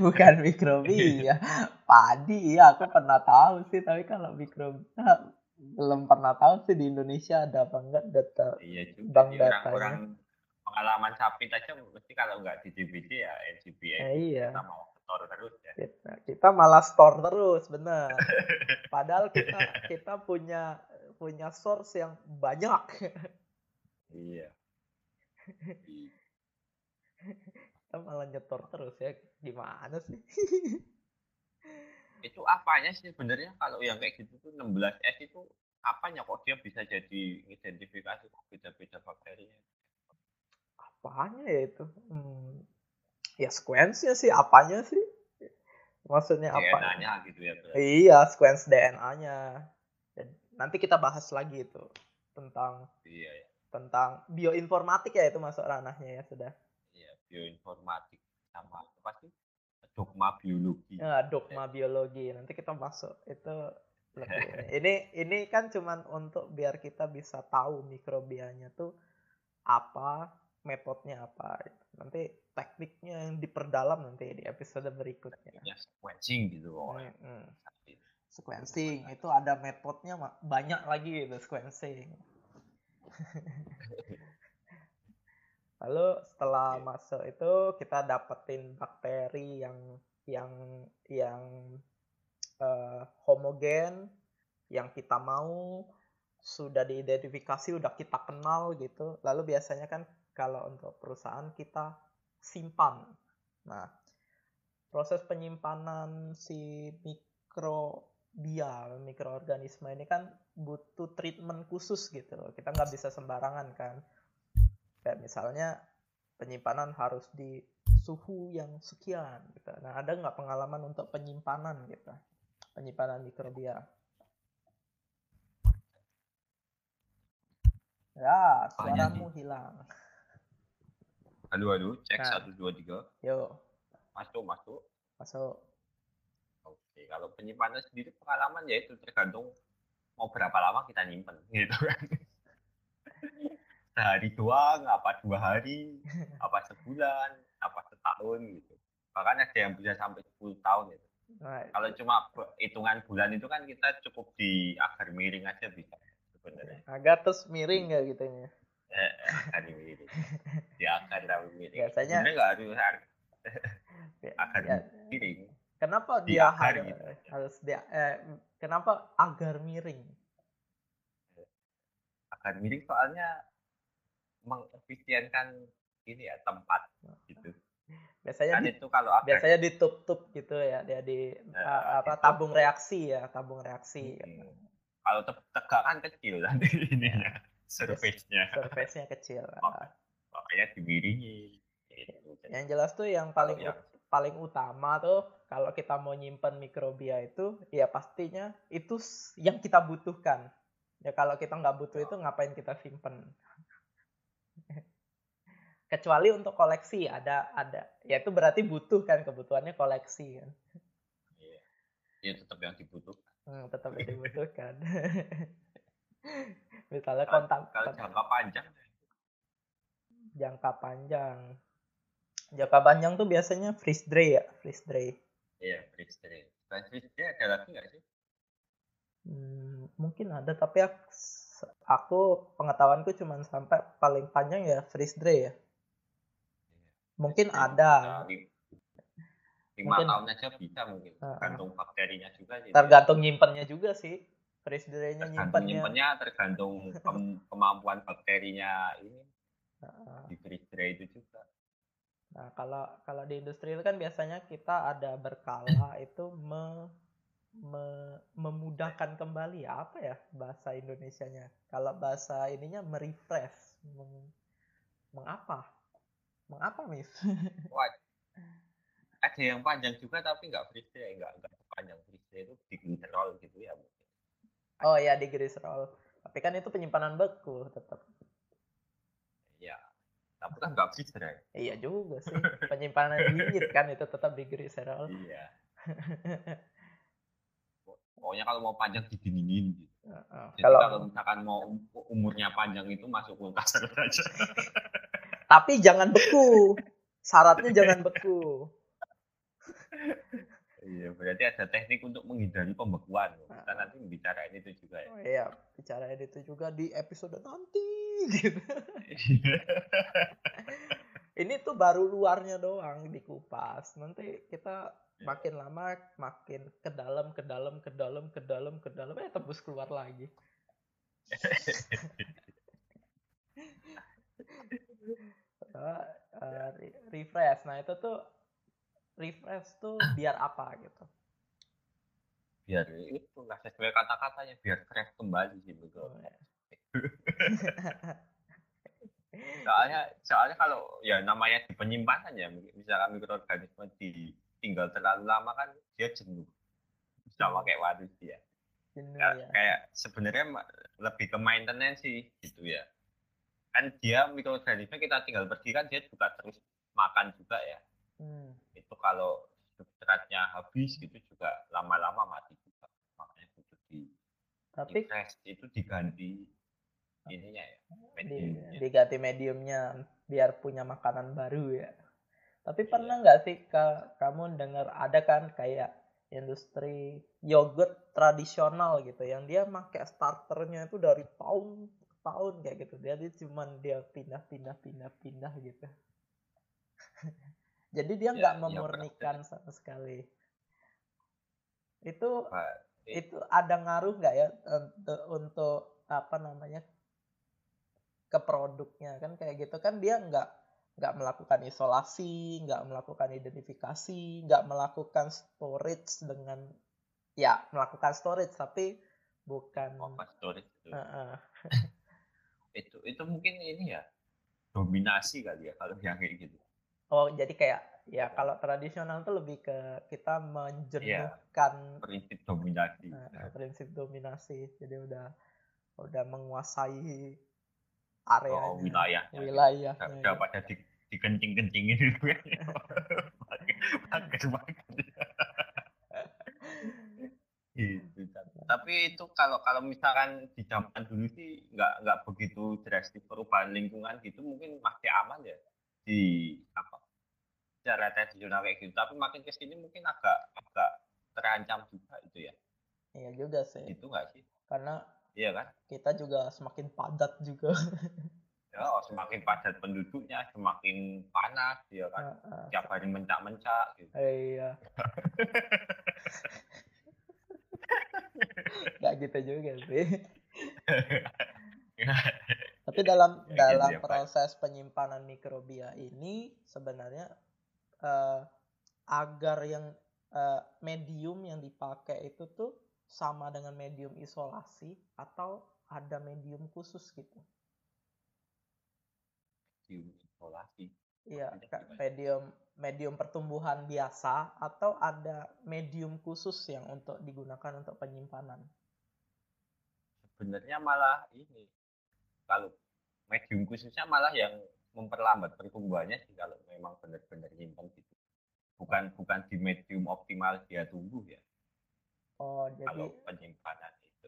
bukan mikrobia padi ya aku pernah tahu sih tapi kalau mikrobia belum pernah tahu sih di Indonesia ada apa enggak data Iya juga. Bank sih, datanya. Orang-orang pengalaman sapit aja mesti kalau nggak di DBJ ya NCBI Eh, iya sama store terus ya. Kita, kita malah store terus, bener. Padahal kita kita punya punya source yang banyak. Iya. kita malah nyetor terus ya. Gimana sih? itu apanya sih sebenarnya kalau yang kayak gitu tuh 16S itu apanya kok dia bisa jadi identifikasi kok beda-beda bakterinya? Apanya ya itu? Hmm. Ya sequence-nya sih apanya sih? Maksudnya apa? DNA-nya gitu ya. Berarti. Iya, sequence DNA-nya. Nanti kita bahas lagi itu tentang iya, iya. tentang bioinformatik ya itu masuk ranahnya ya sudah. Iya, bioinformatik sama apa sih? dogma biologi. Ya, dogma ya. biologi. Nanti kita masuk itu lebih ini. ini kan cuman untuk biar kita bisa tahu mikrobianya tuh apa, metodenya apa. Nanti tekniknya yang diperdalam nanti di episode berikutnya. Ya, sequencing gitu Hmm, hmm. Sequencing itu ada metodenya banyak lagi itu sequencing. Lalu setelah yeah. masuk itu kita dapetin bakteri yang yang yang uh, homogen yang kita mau sudah diidentifikasi udah kita kenal gitu. Lalu biasanya kan kalau untuk perusahaan kita simpan. Nah, proses penyimpanan si mikrobia, mikroorganisme ini kan butuh treatment khusus gitu. Kita nggak bisa sembarangan kan kayak misalnya penyimpanan harus di suhu yang sekian gitu. Nah, ada nggak pengalaman untuk penyimpanan gitu? Penyimpanan mikrobia. Ya, suaramu hilang. Halo, halo, cek nah. satu dua tiga. Yo. Masuk, masuk. Masuk. Oke, kalau penyimpanan sendiri pengalaman ya itu tergantung mau berapa lama kita nyimpen gitu kan sehari doang, apa dua hari, apa sebulan, apa setahun gitu. Bahkan ada yang bisa sampai 10 tahun itu. Nah, Kalau cuma hitungan bulan itu kan kita cukup di agar miring aja bisa sebenarnya. Agak terus miring nggak gitu ya? Eh, agar miring. Di agar tapi miring. Biasanya nggak harus agar ya, miring. Kenapa dia harus, gitu. harus dia eh, kenapa agar miring? Agar miring soalnya mengefisienkan ini ya tempat gitu. Biasanya kan di, itu kalau akan, biasanya ditutup gitu ya dia di uh, apa tabung reaksi ya, tabung reaksi. Hmm. Kalau tegak kan kecil nanti ininya, surface-nya. Surface-nya kecil. Makanya dimiringi. Gitu. Yang jelas tuh yang paling yang... paling utama tuh kalau kita mau nyimpen mikrobia itu ya pastinya itu yang kita butuhkan. Ya kalau kita nggak butuh itu ngapain kita simpen? kecuali untuk koleksi ada ada ya itu berarti butuh kan kebutuhannya koleksi kan iya ya, tetap yang dibutuhkan hmm, tetap yang dibutuhkan misalnya kontak kalau jangka panjang jangka panjang. Jangka panjang tuh biasanya freeze dry ya freeze dry. Iya freeze dry. Selain freeze dry ada lagi nggak sih? Hmm, mungkin ada tapi aku pengetahuanku cuma sampai paling panjang ya freeze dry ya. Mungkin ya, ada. Lima mungkin, tahun aja bisa mungkin. Tergantung uh, bakterinya juga sih. Tergantung nyimpennya juga sih freeze dry-nya nyimpennya nyimpennya tergantung kemampuan bakterinya ini. Di freeze dry itu juga. Nah kalau kalau di industri itu kan biasanya kita ada berkala itu me, me, memudahkan kembali apa ya bahasa Indonesianya? Kalau bahasa ininya merefresh meng, mengapa? Mengapa, Miss? Wah, ada yang panjang juga tapi nggak freeze nggak nggak panjang freeze itu di glycerol gitu ya mungkin. Oh ya di glycerol. Tapi kan itu penyimpanan beku tetap. Iya. Tapi kan nggak freeze Iya juga sih. Penyimpanan dingin kan itu tetap di glycerol. Iya. Pokoknya kalau mau panjang didinginin gitu. Uh, Jadi kalau, kalau misalkan mau umurnya panjang itu masuk kulkas saja. Tapi jangan beku. Syaratnya jangan beku. Iya, berarti ada teknik untuk menghindari pembekuan. Kita nanti bicarain itu juga ya. Oh, iya, bicarain itu juga di episode nanti gitu. ini tuh baru luarnya doang dikupas nanti kita Ya. makin lama makin ke dalam ke dalam ke dalam ke dalam ke dalam eh tembus keluar lagi uh, uh, refresh nah itu tuh refresh tuh biar apa gitu biar itu lah sesuai kata-katanya biar fresh kembali sih betul Oh, ya. soalnya soalnya kalau ya namanya di penyimpanan ya misalkan mikroorganisme ditinggal terlalu lama kan dia jenuh sama kayak manusia Jenuh ya, ya. kayak sebenarnya lebih ke maintenance sih gitu ya kan dia mikroorganisme kita tinggal pergi kan dia juga terus makan juga ya Hmm. Itu kalau substratnya habis gitu juga lama-lama mati juga makanya butuh di tapi refresh itu diganti ininya ya di, mediumnya. diganti mediumnya biar punya makanan baru ya. Tapi Iya. pernah nggak sih ka- kamu dengar ada kan kayak industri yogurt tradisional gitu yang dia pakai starternya itu dari tahun ke tahun kayak gitu. Jadi cuman dia pindah-pindah pindah-pindah gitu. Jadi dia Ya, nggak pernah memurnikan sama sekali. Itu Nah, itu ada ngaruh nggak ya untuk, untuk apa namanya ke produknya kan kayak gitu kan dia nggak nggak melakukan isolasi nggak melakukan identifikasi nggak melakukan storage dengan ya melakukan storage tapi bukan open storage itu. Heeh. itu itu mungkin ini ya dominasi kali ya kalau yang kayak gitu oh jadi kayak ya kalau tradisional tuh lebih ke kita menjenuhkan prinsip dominasi. Eh, prinsip dominasi. Jadi udah udah menguasai area oh, wilayahnya. Wilayahnya udah, udah pada di, dikencing-kencingin. Itu bagus banget gitu tapi itu kalau kalau misalkan di zaman dulu sih nggak nggak begitu drastis perubahan lingkungan gitu mungkin masih aman ya di secara tradisional kayak gitu. Tapi makin ke sini mungkin agak agak terancam juga itu ya. Iya juga sih. Itu nggak sih? Karena iya kan? kita juga semakin padat juga. Ya oh, semakin padat penduduknya semakin panas ya kan? Heeh. tiap hari mencak-mencak gitu. Iya. Nggak gitu juga sih. Tapi dalam Ya, gitu dalam ya, Pak. proses penyimpanan mikrobia ini sebenarnya eh, agar yang eh, medium yang dipakai itu tuh sama dengan medium isolasi atau ada medium khusus gitu. Di isolasi. Iya, medium medium pertumbuhan biasa atau ada medium khusus yang untuk digunakan untuk penyimpanan. sebenarnya malah ini kalau medium khususnya malah yang memperlambat pertumbuhannya sih kalau memang benar-benar nyimpen gitu bukan bukan di medium optimal dia tumbuh ya Oh, jadi kalau penyimpanan itu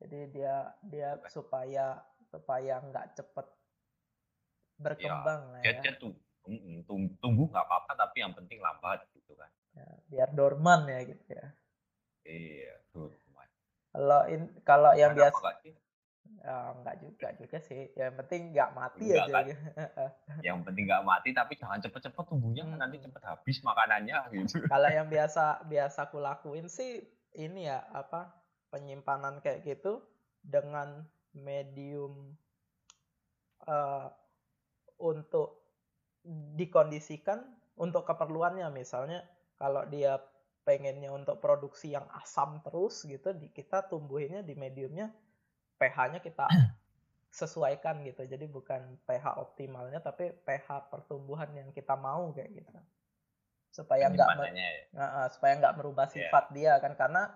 jadi dia dia Bukan. supaya supaya nggak cepet berkembang lah dia ya. dia tuh mm, tum- tumbuh nggak apa-apa tapi yang penting lambat gitu kan Ya, Biar dorman ya gitu ya. iya tuh Kalau in, kalau yang biasa nggak sih? ya, nggak juga juga sih. Yang penting nggak mati Nggak aja. kan? gitu. yang penting nggak mati tapi jangan cepet-cepet tumbuhnya kan nanti Mm-mm. cepet habis makanannya gitu kalau yang biasa biasa aku lakuin sih ini ya apa penyimpanan kayak gitu dengan medium eh, untuk dikondisikan untuk keperluannya misalnya kalau dia pengennya untuk produksi yang asam terus gitu di kita tumbuhinnya di mediumnya pH-nya kita sesuaikan gitu. Jadi bukan pH optimalnya tapi pH pertumbuhan yang kita mau kayak gitu. Supaya nggak ya. Eh, supaya nggak merubah Iya. sifat dia kan. Karena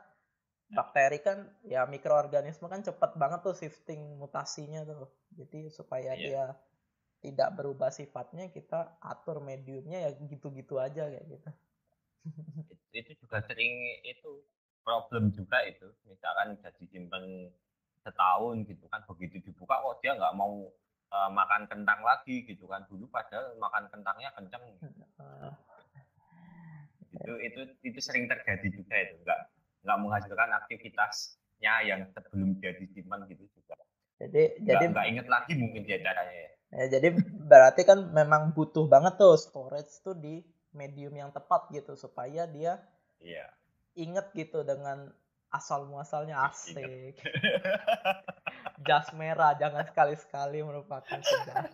bakteri kan ya mikroorganisme kan cepet banget tuh shifting mutasinya tuh. Jadi supaya Iya. dia tidak berubah sifatnya kita atur mediumnya ya gitu-gitu aja kayak gitu. Itu juga sering itu problem juga itu. Misalkan udah disimpan setahun gitu kan. Begitu dibuka kok dia nggak mau eh, makan kentang lagi gitu kan. Dulu padahal makan kentangnya kenceng. Eh, itu itu itu sering terjadi juga itu. Nggak nggak menghasilkan aktivitasnya yang sebelum dia disimpan gitu juga. Jadi nggak jadi nggak inget lagi mungkin dia caranya ya. Ya, jadi berarti kan memang butuh banget tuh storage tuh di medium yang tepat gitu supaya dia Iya. inget gitu dengan asal muasalnya asik. Inget. Jas merah jangan sekali-sekali merupakan sejarah.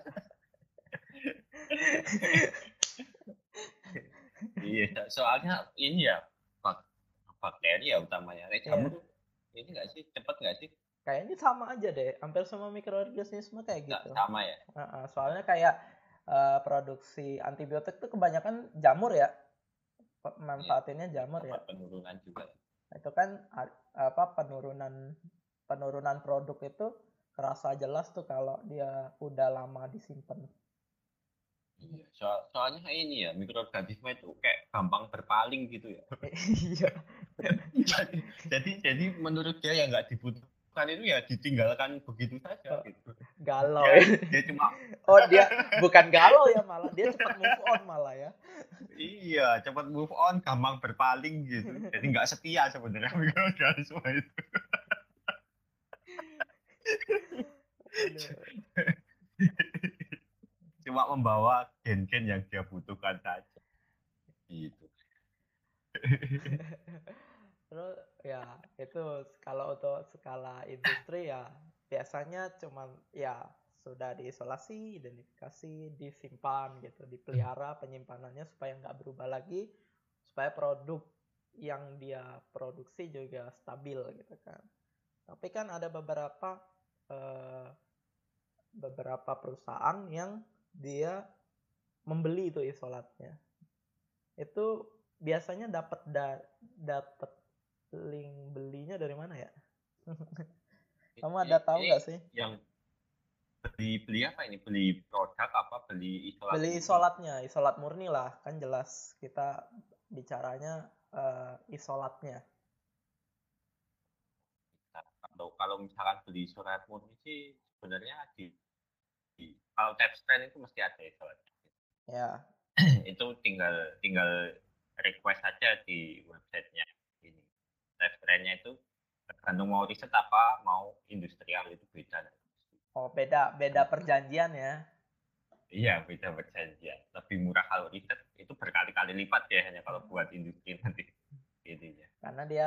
Iya, soalnya ini ya bak- bakteri ya utamanya. Iya. kamu tuh ini nggak sih cepet nggak sih? Kayaknya sama aja deh, hampir semua mikroorganisme kayak Nggak gitu. sama ya. Soalnya kayak eh, produksi antibiotik tuh kebanyakan jamur ya. Pe- Manfaatinnya jamur ya. Penurunan juga. Itu kan apa penurunan penurunan produk itu kerasa jelas tuh kalau dia udah lama disimpan. Iya. So- soalnya ini ya mikroorganisme itu kayak gampang berpaling gitu ya. Iya. jadi, jadi jadi menurut dia yang nggak dibutuhkan itu ya ditinggalkan begitu saja Oh. gitu. Galau ya. dia cuma Oh, dia bukan galau ya malah dia cepat move on malah ya. iya cepat move on, gampang berpaling gitu. Jadi nggak setia sebenarnya mikroorganisme itu. Aduh. Cuma membawa gen-gen yang dia butuhkan saja. Gitu. Terus ya itu kalau untuk skala industri ya biasanya cuman ya sudah diisolasi, identifikasi, disimpan gitu, dipelihara penyimpanannya supaya nggak berubah lagi, supaya produk yang dia produksi juga stabil gitu kan. Tapi kan ada beberapa eh, beberapa perusahaan yang dia membeli itu isolatnya. Itu biasanya dapat da dapat link belinya dari mana ya? Kamu ada tahu nggak sih? Yang beli beli apa ini? Beli produk apa? Beli isolat? Beli isolatnya, isolat murni lah, kan jelas kita bicaranya eh, isolatnya. Kalau kalau misalkan beli isolat murni sih sebenarnya di, di kalau tap stand itu mesti ada isolatnya. Ya, itu tinggal tinggal request saja di websitenya stand-nya itu tergantung mau riset apa mau industrial itu beda. oh beda beda perjanjian ya. Iya beda perjanjian. Lebih murah kalau riset itu berkali-kali lipat ya hanya kalau buat industri nanti intinya. Karena dia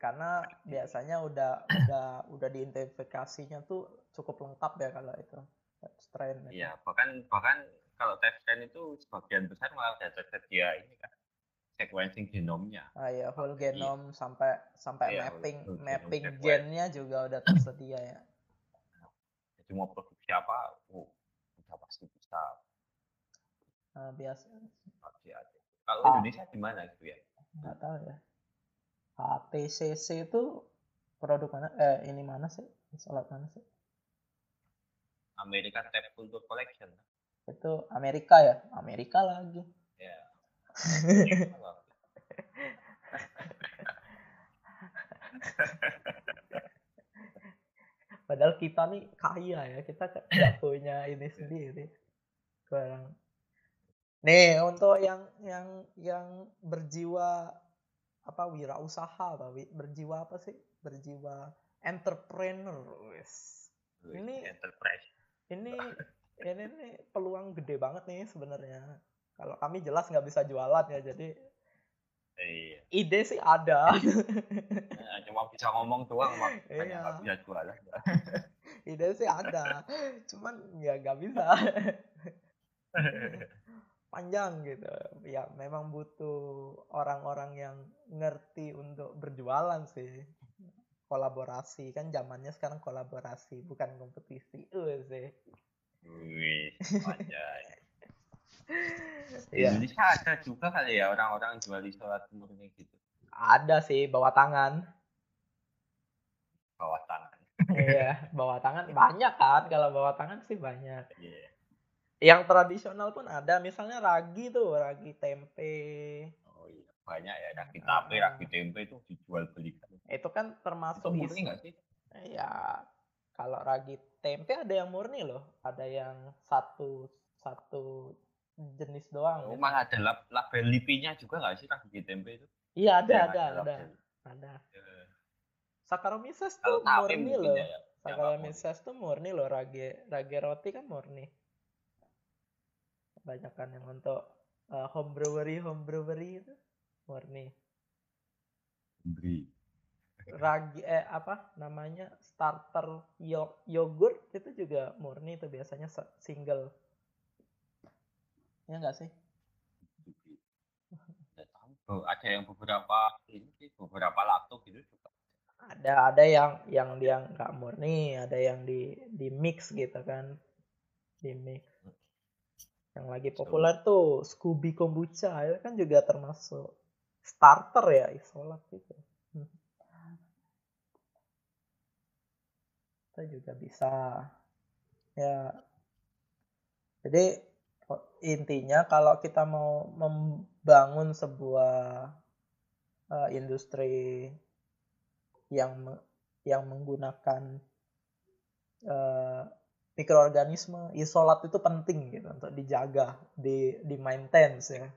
karena biasanya udah udah udah diidentifikasinya tuh cukup lengkap ya kalau itu strain. Iya bahkan bahkan kalau tap stand itu sebagian besar malah sudah tersedia ini kan sequencing genomnya. Ah ya, whole Iya. genome sampai sampai Iya, mapping whole mapping gennya juga udah tersedia ya. Jadi mau produksi apa, oh, udah pasti bisa Nah, biasa. Kalau Ah. Indonesia di mana gitu ya? nggak tahu ya. HTCC itu produk mana? Eh ini mana sih? Isolat mana sih? American Tap Culture Collection. Itu Amerika ya? Amerika lagi. Ya. Padahal kita nih kaya ya, kita nggak punya ini sendiri. Kurang. Nih untuk yang yang yang berjiwa apa wirausaha apa berjiwa apa sih? Berjiwa entrepreneur. wes. Ini- enterprise. Ini ini peluang gede banget nih sebenarnya. Kalau kami jelas nggak bisa jualan ya, jadi Iya. ide sih ada. Nah, cuma bisa ngomong doang, mak. Hanya Iya. nggak bisa jualan. ide sih ada, cuman ya nggak bisa. panjang gitu ya memang butuh orang-orang yang ngerti untuk berjualan sih kolaborasi kan zamannya sekarang kolaborasi bukan kompetisi uh sih Wih, anjay. Iya. Indonesia ada juga kali ya orang-orang jual isolat murni gitu. ada sih bawa tangan Bawah tangan. iya bawa tangan banyak kan kalau bawa tangan sih banyak Iya. yang tradisional pun ada misalnya ragi tuh ragi tempe Oh iya, banyak ya ragi tape, ah. ragi tempe itu dijual belikan. itu kan Itu termasuk murni is- nggak sih? Ya, kalau ragi tempe ada yang murni loh, ada yang satu satu jenis doang. Oh, gitu. malah ada lab, label lipinya juga nggak sih ragi tempe itu? Iya ada Yang ada ada label. ada. Eh, Saccharomyces Kalau tuh murni loh. ya. ya. Murni. Saccharomyces tuh murni loh ragi ragi roti kan murni. kebanyakan yang untuk uh, home brewery home brewery itu murni Bri. ragi eh apa namanya starter yo yogurt itu juga murni itu biasanya single ya enggak sih? Oh, ada yang beberapa ini beberapa laptop gitu juga. Ada ada yang yang dia nggak murni ada yang di di mix gitu kan. Di mix. Yang lagi populer tuh Scooby Kombucha itu kan juga termasuk starter ya isolat gitu. Kita juga bisa. Ya. Jadi intinya kalau kita mau membangun sebuah uh, industri yang yang menggunakan uh, mikroorganisme isolat itu penting gitu untuk dijaga di di maintenance ya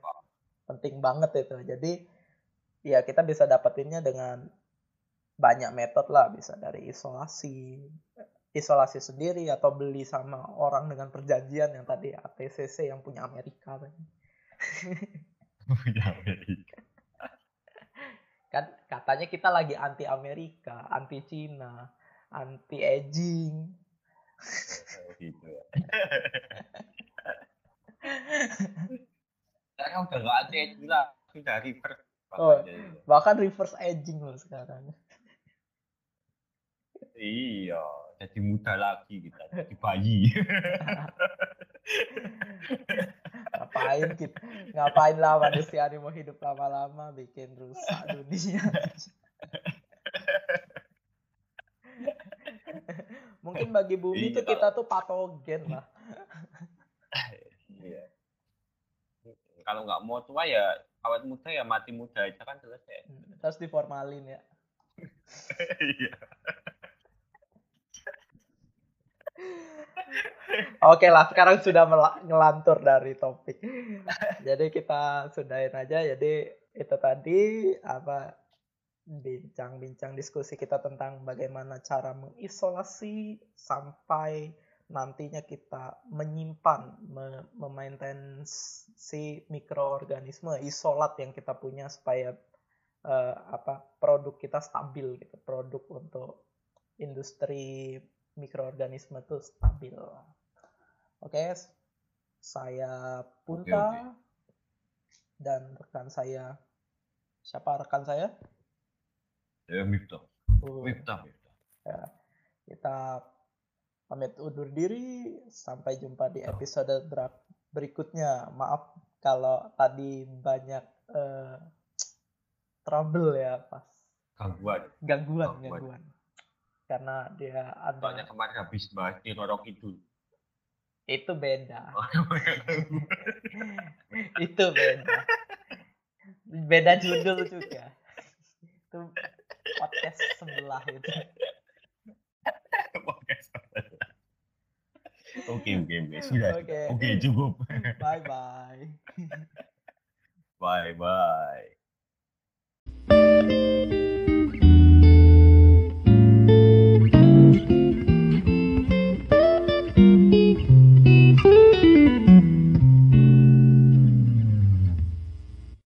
penting banget itu. Jadi ya kita bisa dapetinnya dengan banyak metode lah. Bisa dari isolasi isolasi sendiri atau beli sama orang dengan perjanjian yang tadi ATCC yang punya Amerika punya Amerika. Kan katanya kita lagi anti Amerika anti Cina anti aging oh, gitu ya. Sekarang udah gak anti aging lah sudah reverse. Oh, bahkan reverse aging loh sekarang. Iya jadi muda lagi kita jadi bayi. Ngapain kita ngapain lah manusia ini mau hidup lama-lama bikin rusak dunia. Mungkin bagi bumi itu iya. kita tuh patogen lah. Iya. Kalau nggak mau tua ya awet muda ya mati muda aja kan selesai terus diformalin ya. Iya Oke lah, sekarang sudah ngelantur dari topik. Jadi kita sudahin aja. Jadi itu tadi apa bincang-bincang diskusi kita tentang bagaimana cara mengisolasi sampai nantinya kita menyimpan, memaintain si mikroorganisme isolat yang kita punya supaya uh, apa produk kita stabil gitu, produk untuk industri mikroorganisme itu stabil. Oke, saya Punta okay, okay. dan rekan saya siapa rekan saya? Ya, Miftah. Uh, Miftah. Ya, kita pamit undur diri. Sampai jumpa di episode berikutnya. Maaf kalau tadi banyak uh, trouble ya pas. Gangguan. Gangguan, gangguan. gangguan karena dia ada Soalnya kemarin habis bahas di Roro Kidul. Itu beda. Oh, itu beda. Beda judul juga. Itu podcast sebelah itu. Oke oke oke sudah. Oke okay, cukup. Bye bye. bye bye.